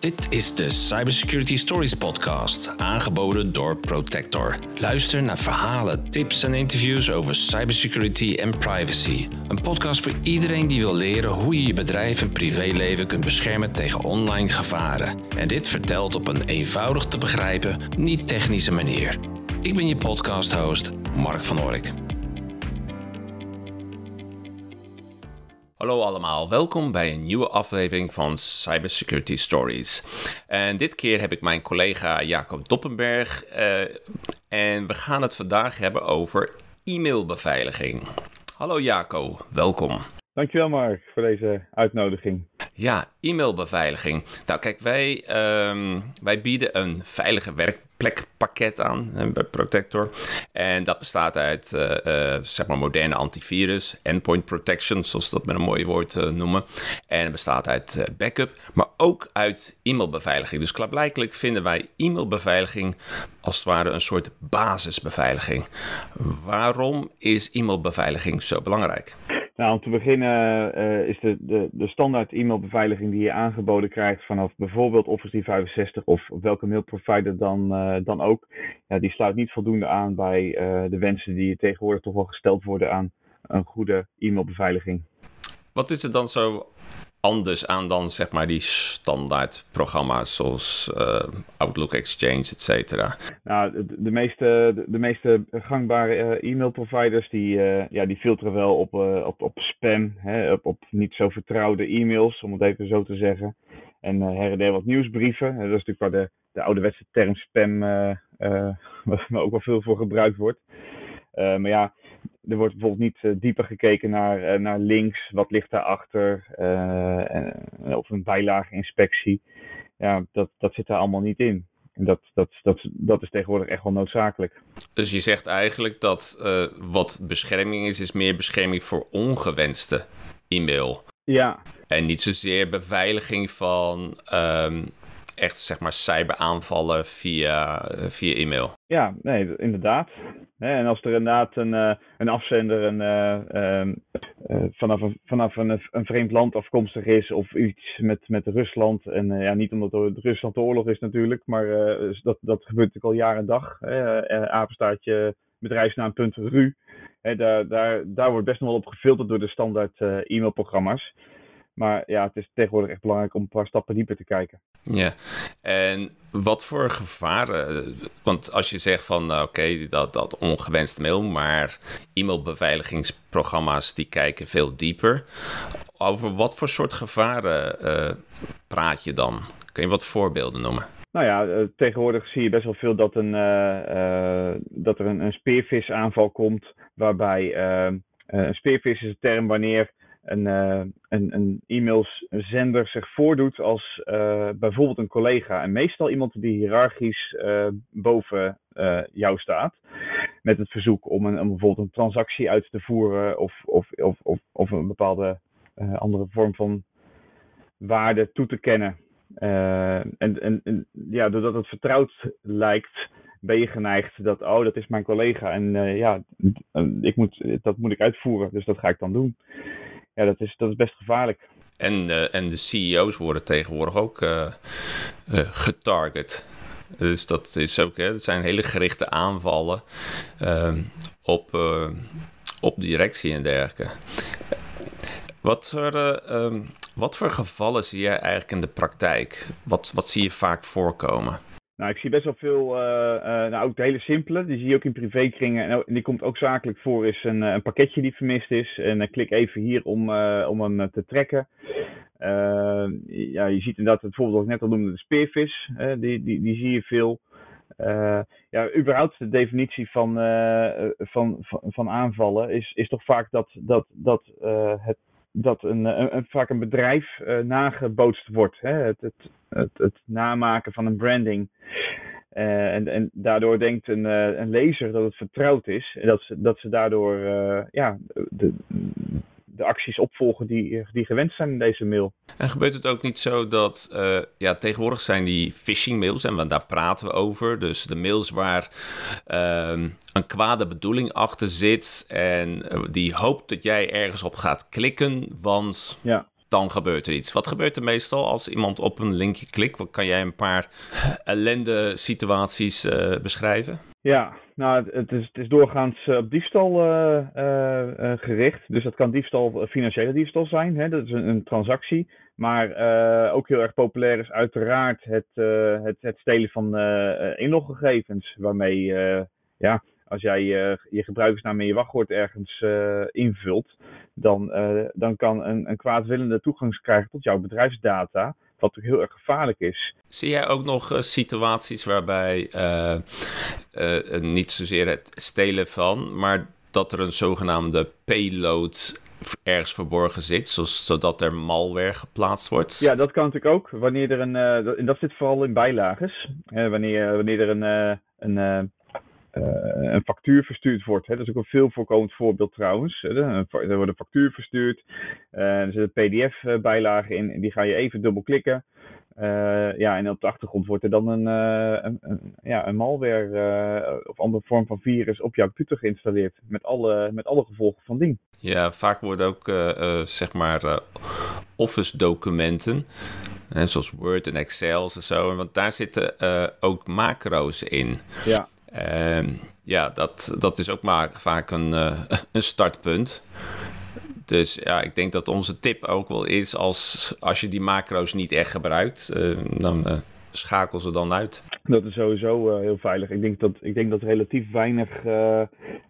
Dit is de Cybersecurity Stories podcast, aangeboden door Protector. Luister naar verhalen, tips en interviews over cybersecurity en privacy. Een podcast voor iedereen die wil leren hoe je je bedrijf en privéleven kunt beschermen tegen online gevaren. En dit vertelt op een eenvoudig te begrijpen, niet technische manier. Ik ben je podcast-host, Mark van Ork. Hallo allemaal, welkom bij een nieuwe aflevering van Cybersecurity Stories. En dit keer heb ik mijn collega Jacob Doppenberg uh, en we gaan het vandaag hebben over e-mailbeveiliging. Hallo Jaco, welkom. Dankjewel Mark voor deze uitnodiging. Ja, e-mailbeveiliging. Nou kijk, wij, um, wij bieden een veilige werkplekpakket aan bij Protector. En dat bestaat uit uh, uh, zeg maar moderne antivirus, endpoint protection, zoals dat met een mooi woord uh, noemen. En het bestaat uit backup, maar ook uit e-mailbeveiliging. Dus klaarblijkelijk vinden wij e-mailbeveiliging als het ware een soort basisbeveiliging. Waarom is e-mailbeveiliging zo belangrijk? Nou, om te beginnen uh, is de, de, de standaard e-mailbeveiliging die je aangeboden krijgt vanaf bijvoorbeeld Office 365 of welke mailprovider dan, uh, dan ook, ja, die sluit niet voldoende aan bij uh, de wensen die tegenwoordig toch wel gesteld worden aan een goede e-mailbeveiliging. Wat is er dan zo anders aan dan zeg maar die standaard programma's zoals uh, Outlook Exchange, et cetera? Nou, de, meeste, de, meeste gangbare uh, e-mail providers die, uh, ja, die filteren wel op, op, op spam, hè, op, op niet zo vertrouwde e-mails, om het even zo te zeggen. En her en der wat nieuwsbrieven. dat is natuurlijk waar de, de ouderwetse term spam, waar ook wel veel voor gebruikt wordt. maar ja, er wordt bijvoorbeeld niet uh, dieper gekeken naar, uh, naar links, wat ligt daarachter, uh, of een bijlageinspectie. Ja, dat, dat zit daar allemaal niet in. En dat, dat, dat, dat is tegenwoordig echt wel noodzakelijk. Dus je zegt eigenlijk dat wat bescherming is, is meer bescherming voor ongewenste e-mail. Ja. En niet zozeer beveiliging van um, echt zeg maar cyberaanvallen via, via e-mail. Ja, nee, inderdaad. En als er inderdaad een, uh, een afzender een, uh, uh, vanaf, een, vanaf een, een, vreemd land afkomstig is of iets met, met Rusland. En ja, niet omdat het Rusland de oorlog is natuurlijk, maar dat, dat gebeurt natuurlijk al jaren en dag. apenstaartje bedrijfsnaam.ru. Daar, daar, daar wordt best nog wel op gefilterd door de standaard e-mailprogramma's. Maar ja, het is tegenwoordig echt belangrijk om een paar stappen dieper te kijken. Ja, en wat voor gevaren? Want als je zegt van oké, okay, dat, dat ongewenste mail, maar e-mailbeveiligingsprogramma's die kijken veel dieper. Over wat voor soort gevaren uh, praat je dan? Kun je wat voorbeelden noemen? Nou ja, uh, tegenwoordig zie je best wel veel dat, een, uh, dat er een, een speervisaanval komt, waarbij een speervis is een term wanneer een, uh, een, een e-mailzender zich voordoet als uh, bijvoorbeeld een collega. En meestal iemand die hiërarchisch uh, boven jou staat. Met het verzoek om, een, om bijvoorbeeld een transactie uit te voeren of, of, of, of, een bepaalde andere vorm van waarde toe te kennen. en, en, en ja, doordat het vertrouwd lijkt, ben je geneigd dat, oh, dat is mijn collega en ja, ik moet, dat moet ik uitvoeren, dus dat ga ik dan doen ja, dat is, dat is best gevaarlijk. En, uh, en de CEO's worden tegenwoordig ook uh, uh, getarget. Dus dat is ook, hè, dat zijn hele gerichte aanvallen ehm, op, op directie en dergelijke. Wat voor, um, wat voor gevallen zie jij eigenlijk in de praktijk? Wat, wat zie je vaak voorkomen? Nou, ik zie best wel veel, uh, uh, nou ook de hele simpele, die zie je ook in privékringen. En die komt ook zakelijk voor, is een, een pakketje die vermist is. En uh, klik even hier om, om hem te trekken. ja, je ziet inderdaad het voorbeeld wat ik net al noemde, de speervis. die, die, die zie je veel. ja, überhaupt de definitie van, van, van, aanvallen is, is toch vaak dat, dat, dat het dat een, een, vaak een bedrijf nagebootst wordt. Hè? Het, het, het, het, namaken van een branding. Uh, en, en daardoor denkt een, uh, een lezer dat het vertrouwd is. En dat ze, dat ze daardoor ja, de, de acties opvolgen die, die gewenst zijn in deze mail. En gebeurt het ook niet zo dat, ja, tegenwoordig zijn die phishing mails en daar praten we over. Dus de mails waar uh, een kwade bedoeling achter zit en die hoopt dat jij ergens op gaat klikken, want ja. Dan gebeurt er iets. Wat gebeurt er meestal als iemand op een linkje klikt? Kan jij een paar ellende situaties uh, beschrijven? Ja, nou, het is, het is doorgaans uh, op diefstal uh, gericht. Dus dat kan diefstal, financiële diefstal zijn. Hè? Dat is een, transactie. Maar ook heel erg populair is uiteraard het, het, het stelen van inloggegevens. Waarmee ja, als jij je, gebruikersnaam en je wachtwoord ergens invult, dan, uh, dan kan een, een kwaadwillende toegang krijgen tot jouw bedrijfsdata. Wat ook heel erg gevaarlijk is. Zie jij ook nog uh, situaties waarbij niet zozeer het stelen van, maar dat er een zogenaamde payload ergens verborgen zit, zodat er malware geplaatst wordt? Ja, dat kan natuurlijk ook. Wanneer er een, en dat zit vooral in bijlages. wanneer, wanneer er een, een een factuur verstuurd wordt. Hè. Dat is ook een veel voorkomend voorbeeld trouwens. Er wordt een factuur verstuurd. Uh, er zit een pdf-bijlage in. Die ga je even dubbelklikken. Uh, ja, en op de achtergrond wordt er dan een, een, een ja, een malware of andere vorm van virus op jouw computer geïnstalleerd. Met alle, met alle gevolgen van dien. Ja, vaak worden ook zeg maar Office-documenten zoals Word en Excel en zo. Want daar zitten ook macro's in. Ja. Uh, ja, dat, dat is ook maar vaak een, uh, een startpunt. Dus ja, ik denk dat onze tip ook wel is als, als je die macro's niet echt gebruikt, uh, dan uh, schakel ze dan uit. Dat is sowieso heel veilig. Ik denk dat, ik denk dat relatief weinig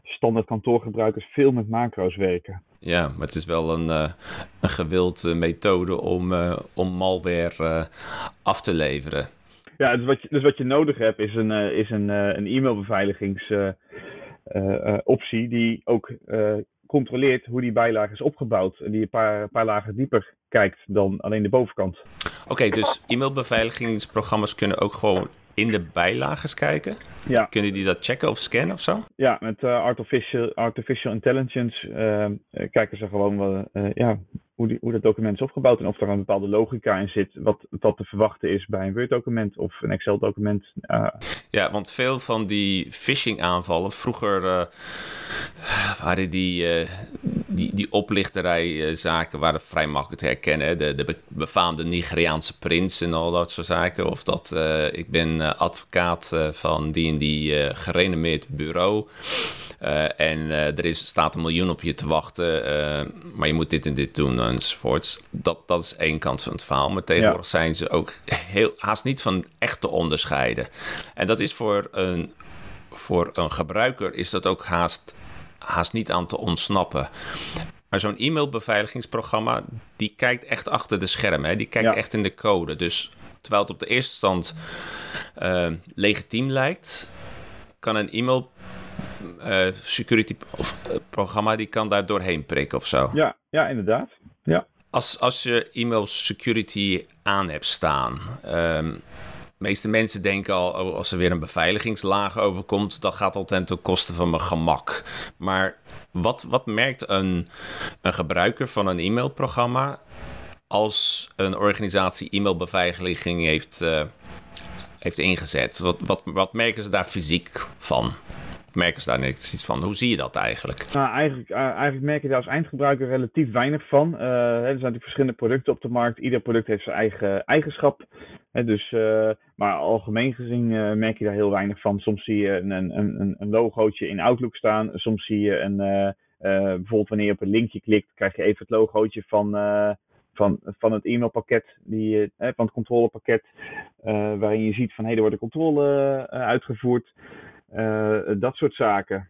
standaard kantoorgebruikers veel met macro's werken. Ja, maar het is wel een, een gewilde methode om, om malware af te leveren. Ja, dus wat je, dus wat je nodig hebt is een, uh, is een, uh, een e-mailbeveiligingsoptie uh, die ook controleert hoe die bijlage is opgebouwd. En die een paar, paar lagen dieper kijkt dan alleen de bovenkant. Oké, dus e-mailbeveiligingsprogramma's kunnen ook gewoon in de bijlagen kijken? Ja. Kunnen die dat checken of scannen of zo? Ja, met artificial, artificial intelligence kijken ze gewoon ja, hoe, die, hoe dat document is opgebouwd en of er een bepaalde logica in zit, wat, wat te verwachten is bij een Word-document of een Excel-document. Ja, want veel van die phishing-aanvallen, vroeger waren die, die, die oplichterij-zaken waren vrij makkelijk te herkennen. De, de befaamde Nigeriaanse prins en al dat soort zaken. Of dat ik ben advocaat van die en die gerenommeerd bureau. Uh, en uh, er is, staat een miljoen op je te wachten, uh, maar je moet dit en dit doen enzovoorts. Dat, dat is één kant van het verhaal. Maar tegenwoordig ja. zijn ze ook heel, haast niet van echt te onderscheiden. En dat is voor een, voor een gebruiker is dat ook haast, haast niet aan te ontsnappen. Maar zo'n e-mailbeveiligingsprogramma, die kijkt echt achter de schermen. Hè? Die kijkt ja. echt in de code. Dus terwijl het op de eerste stand legitiem lijkt, kan een e-mail uh, security of, uh, programma die kan daar doorheen prikken of zo. Ja, ja inderdaad. Ja. Als, als je e-mail security aan hebt staan. Um, de meeste mensen denken al, oh, als er weer een beveiligingslaag overkomt, dat gaat altijd ten koste van mijn gemak. Maar wat, wat merkt een, een gebruiker van een e-mailprogramma als een organisatie e-mailbeveiliging heeft, uh, heeft ingezet? Wat, wat, wat merken ze daar fysiek van? Merken ze daar niks iets van? Hoe zie je dat eigenlijk? Nou, eigenlijk, uh, eigenlijk merk je daar als eindgebruiker relatief weinig van. Uh, er zijn natuurlijk verschillende producten op de markt. Ieder product heeft zijn eigen eigenschap. Dus, uh, maar algemeen gezien merk je daar heel weinig van. Soms zie je een, een, een, een logootje in Outlook staan. Soms zie je een, bijvoorbeeld wanneer je op een linkje klikt, krijg je even het logootje van van, van het e-mailpakket, die, eh, van het controlepakket, waarin je ziet van hé, hey, er wordt een controle uitgevoerd. Uh, dat soort zaken.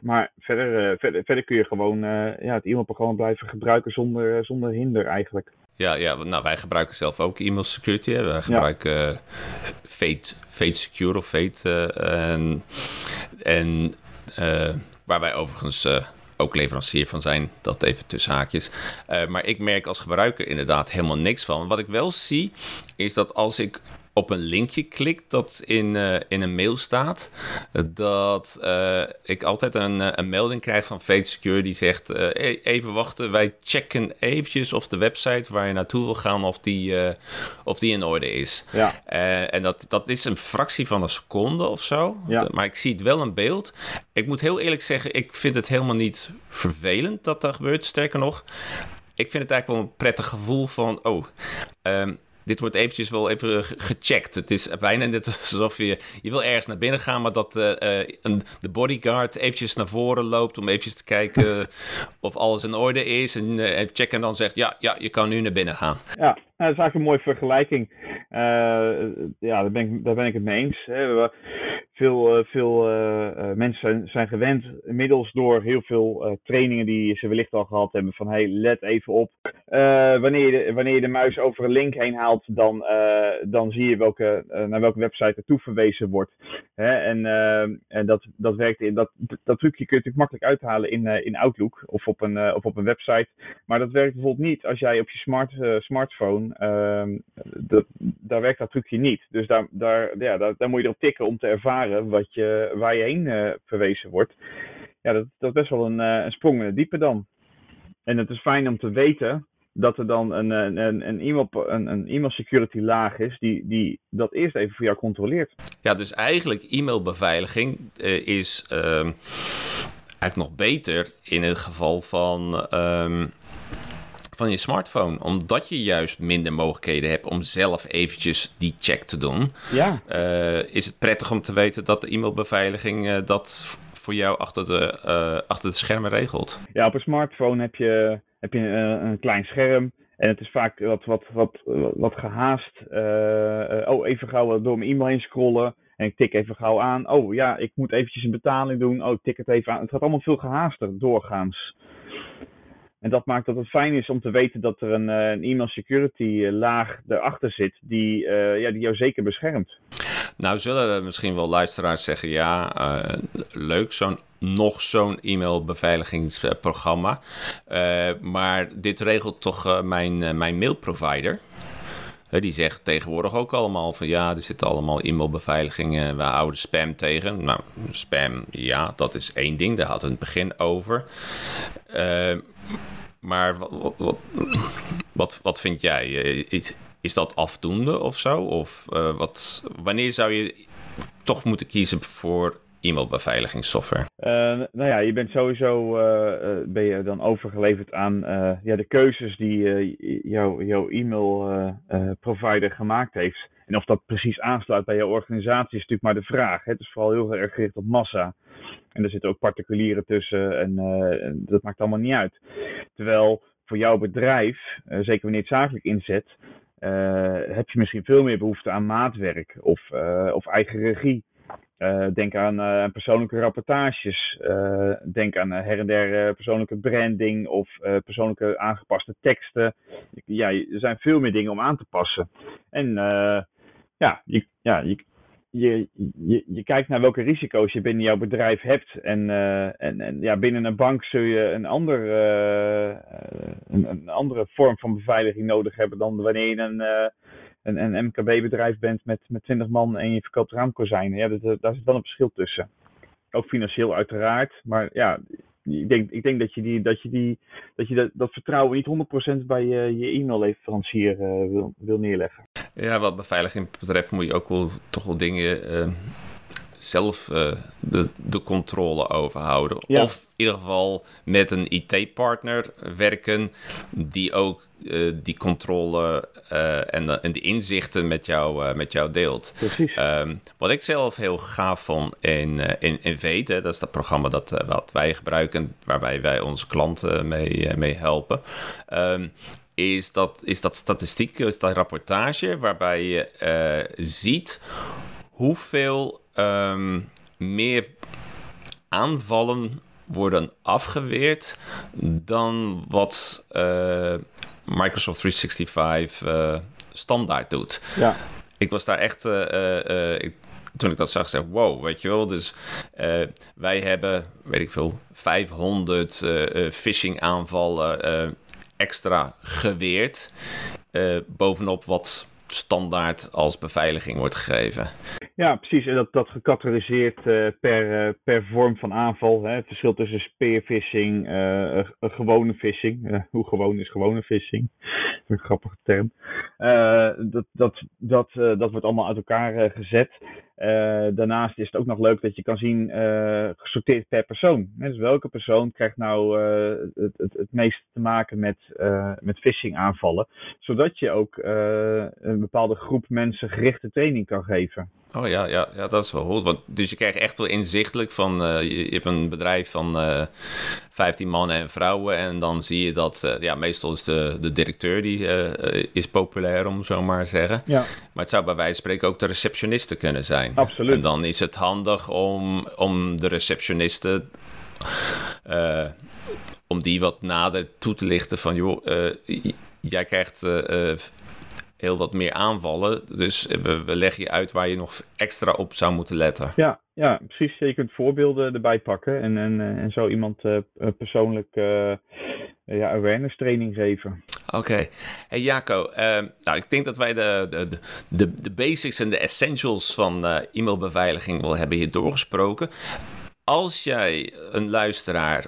Maar verder, uh, verder, verder, kun je gewoon uh, ja, het e-mailprogramma blijven gebruiken zonder, zonder hinder eigenlijk. Ja, ja nou, wij gebruiken zelf ook e-mail security. Hè. Wij gebruiken ja. Fate, Fate Secure of Fate. en en waar wij overigens ook leverancier van zijn. Dat even tussen haakjes. Uh, maar ik merk als gebruiker inderdaad helemaal niks van. Wat ik wel zie, is dat als ik op een linkje klikt dat in, uh, in een mail staat, dat uh, ik altijd een, eh, een melding krijg van Fate Secure die zegt: e-, even wachten, wij checken eventjes of de website waar je naartoe wil gaan, of die, of die in orde is. Ja. en dat, dat is een fractie van een seconde of zo, ja. maar ik zie het wel in beeld. Ik moet heel eerlijk zeggen, ik vind het helemaal niet vervelend dat dat gebeurt. Sterker nog, ik vind het eigenlijk wel een prettig gevoel van, oh, um, dit wordt eventjes wel even gecheckt. Het is bijna net alsof je, je wil ergens naar binnen gaan, maar dat uh, een, de bodyguard eventjes naar voren loopt om eventjes te kijken of alles in orde is. En uh, even checken en dan zegt, ja, ja, je kan nu naar binnen gaan. Ja, dat is eigenlijk een mooie vergelijking. ja, daar ben, ik, daar ben ik het mee eens. Hè. Veel, uh, veel uh, mensen zijn, gewend inmiddels door heel veel trainingen die ze wellicht al gehad hebben. Van hey, let even op. wanneer, je de, wanneer je de muis over een link heen haalt, dan, dan zie je welke, naar welke website er toe verwezen wordt. Hè? En, en dat, dat werkt in, dat, dat trucje kun je natuurlijk makkelijk uithalen in, in Outlook of op, een, of op een website. Maar dat werkt bijvoorbeeld niet als jij op je smart, smartphone, ehm, daar werkt dat trucje niet. Dus daar, daar, ja, daar, moet je erop tikken om te ervaren wat je, waar je heen uh, verwezen wordt. Ja, dat, dat is best wel een, uh, een sprong in het diepe dan. En het is fijn om te weten dat er dan een, een, een, e-mail, een, een e-mail security laag is die, die dat eerst even voor jou controleert. Ja, dus eigenlijk e-mailbeveiliging uh, is uh, eigenlijk nog beter in het geval van um, van je smartphone. Omdat je juist minder mogelijkheden hebt om zelf eventjes die check te doen. Ja. Uh, is het prettig om te weten dat de e-mailbeveiliging uh, dat voor jou achter de, uh, achter de schermen regelt? Ja, op een smartphone heb je, heb je een, een klein scherm. En het is vaak wat, wat, wat, wat gehaast. oh, even gauw door mijn e-mail heen scrollen. En ik tik even gauw aan. Oh ja, ik moet eventjes een betaling doen. Oh, ik tik het even aan. Het gaat allemaal veel gehaaster doorgaans. En dat maakt dat het fijn is om te weten dat er een, eh, een e-mail security eh, laag erachter zit die, uh, ja, die jou zeker beschermt. Nou zullen misschien wel luisteraars zeggen, ja, leuk zo'n nog zo'n e-mailbeveiligingsprogramma. Uh, maar dit regelt toch mijn, mijn mailprovider. Die zegt tegenwoordig ook allemaal van ja, er zitten allemaal e-mailbeveiligingen, we houden spam tegen. Nou, spam, ja, dat is één ding, daar hadden we het begin over. Maar wat, wat, wat, wat, vind jij? Is, is dat afdoende of zo? Of uh, wat, wanneer zou je toch moeten kiezen voor e-mailbeveiligingssoftware? Uh, nou ja, je bent sowieso uh, ben je dan overgeleverd aan ja, de keuzes die jouw e-mail provider gemaakt heeft. En of dat precies aansluit bij jouw organisatie is natuurlijk maar de vraag. Het is vooral heel erg gericht op massa. En er zitten ook particulieren tussen en dat maakt allemaal niet uit. Terwijl voor jouw bedrijf, zeker wanneer het zakelijk inzet, heb je misschien veel meer behoefte aan maatwerk of, of eigen regie. Uh, denk aan uh, persoonlijke rapportages. Uh, denk aan her en der persoonlijke branding of persoonlijke aangepaste teksten. Ja, er zijn veel meer dingen om aan te passen. En ja, je, ja je, je, je kijkt naar welke risico's je binnen jouw bedrijf hebt. En, en, en ja, binnen een bank zul je een, ander, een, een, andere vorm van beveiliging nodig hebben dan wanneer je een een, een MKB-bedrijf bent met, met 20 man en je verkoopt raamkozijnen. Ja, dat, daar zit wel een verschil tussen. Ook financieel uiteraard. Maar ja, ik denk, ik denk dat je, die, dat, je, die, dat, je dat, dat vertrouwen niet 100% bij je, je e-mailleverancier uh, wil, wil neerleggen. Ja, wat beveiliging betreft moet je ook wel toch wel dingen uh, zelf uh, de, de controle overhouden. Ja. Of in ieder geval met een IT-partner werken die ook uh, die controle uh, en, de, en de inzichten met jou, met jou deelt. Um, wat ik zelf heel gaaf vond in, in, in dat is dat programma dat wat wij gebruiken, waarbij wij onze klanten mee, mee helpen. Um, is dat, is dat statistiek, is dat rapportage, waarbij je ziet hoeveel um, meer aanvallen worden afgeweerd dan wat uh, Microsoft 365 uh, standaard doet. Ja. Ik was daar echt, uh, ik, toen ik dat zag, zeg wow, weet je wel. Dus wij hebben, weet ik veel, 500 phishing aanvallen extra geweerd. bovenop wat standaard als beveiliging wordt gegeven. Ja, precies. En dat, dat gecategoriseerd uh, per, uh, per vorm van aanval. Hè. Het verschil tussen spearfishing, uh, eh, gewone phishing. hoe gewoon is gewone phishing? een grappige term. dat, dat, dat, dat wordt allemaal uit elkaar gezet. Daarnaast is het ook nog leuk dat je kan zien gesorteerd per persoon. Dus welke persoon krijgt nou het, het, het meest te maken met, met phishing aanvallen. Zodat je ook een bepaalde groep mensen gerichte training kan geven. Oh ja, ja, ja, dat is wel goed. Want, dus je krijgt echt wel inzichtelijk van, je, je, hebt een bedrijf van uh, eh, 15 mannen en vrouwen en dan zie je dat, ja, meestal is de, de directeur die is populair, om zo maar te zeggen. Ja. Maar het zou bij wijze van spreken ook de receptioniste kunnen zijn. Absoluut. En dan is het handig om, om de receptioniste, om die wat nader toe te lichten van, joh, jij krijgt heel wat meer aanvallen. Dus we, we leggen je uit waar je nog extra op zou moeten letten. Ja, ja precies. Je kunt voorbeelden erbij pakken en, en, en zo iemand persoonlijk ja, awareness training geven. Oké. Hey Jaco, uh, nou, ik denk dat wij de, de, de, de basics en de essentials van e-mailbeveiliging wel hebben hier doorgesproken. Als jij een luisteraar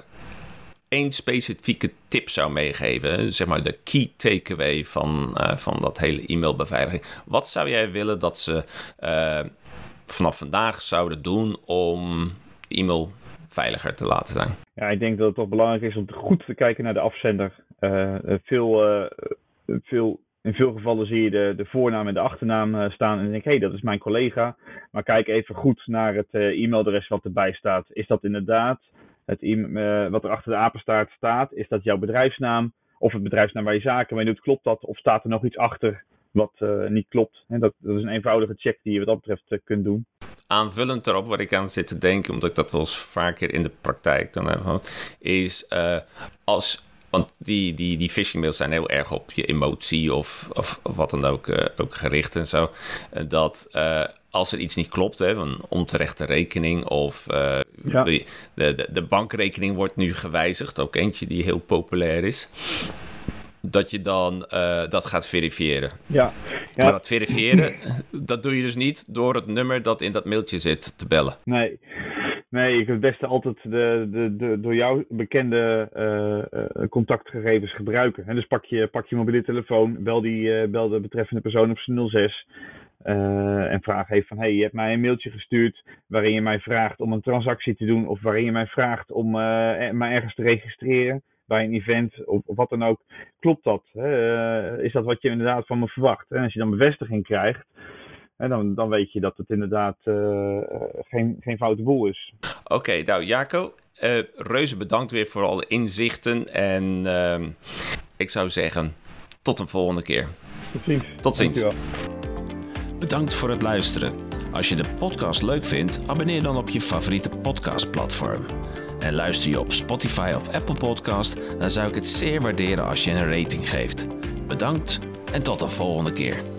één specifieke tip zou meegeven, zeg maar de key takeaway van, uh, van dat hele e-mailbeveiliging, wat zou jij willen dat ze uh, vanaf vandaag zouden doen om e-mail veiliger te laten zijn? Ja, ik denk dat het toch belangrijk is om goed te kijken naar de afzender. Uh, veel, veel in veel gevallen zie je de, de voornaam en de achternaam staan en denk hé, hey, dat is mijn collega. Maar kijk even goed naar het e-mailadres wat erbij staat. Is dat inderdaad het, uh, wat er achter de apenstaart staat, is dat jouw bedrijfsnaam of het bedrijfsnaam waar je zaken mee doet, klopt dat? Of staat er nog iets achter wat niet klopt? En dat, dat, is een eenvoudige check die je wat dat betreft kunt doen. Aanvullend erop, wat ik aan zit te denken, omdat ik dat wel eens vaker in de praktijk dan heb, is als want die, die, die phishing mails zijn heel erg op je emotie of, of, of wat dan ook, uh, ook gericht en zo. Dat uh, als er iets niet klopt, hè, een onterechte rekening of uh, ja. de, de, de, bankrekening wordt nu gewijzigd, ook eentje die heel populair is. Dat je dan uh, dat gaat verifiëren. Ja. ja. Maar dat verifiëren, dat doe je dus niet door het nummer dat in dat mailtje zit te bellen. Nee. Nee, je kunt het beste altijd de, de, de door jou bekende uh, uh, contactgegevens gebruiken. En dus pak je, pak je mobiele telefoon, bel, die, bel de betreffende persoon op zijn 06. Uh, en vraag heeft van, hey, je hebt mij een mailtje gestuurd waarin je mij vraagt om een transactie te doen of waarin je mij vraagt om mij ergens te registreren bij een event of, of wat dan ook. Klopt dat? Uh, is dat wat je inderdaad van me verwacht? En als je dan bevestiging krijgt, dan, dan weet je dat het inderdaad geen, geen foute boel is. Oké, okay, nou Jaco, reuze bedankt weer voor alle inzichten en ehm, ik zou zeggen, tot een volgende keer. Tot ziens. Tot ziens. Bedankt voor het luisteren. Als je de podcast leuk vindt, abonneer dan op je favoriete podcastplatform. En luister je op Spotify of Apple Podcast, dan zou ik het zeer waarderen als je een rating geeft. Bedankt en tot de volgende keer.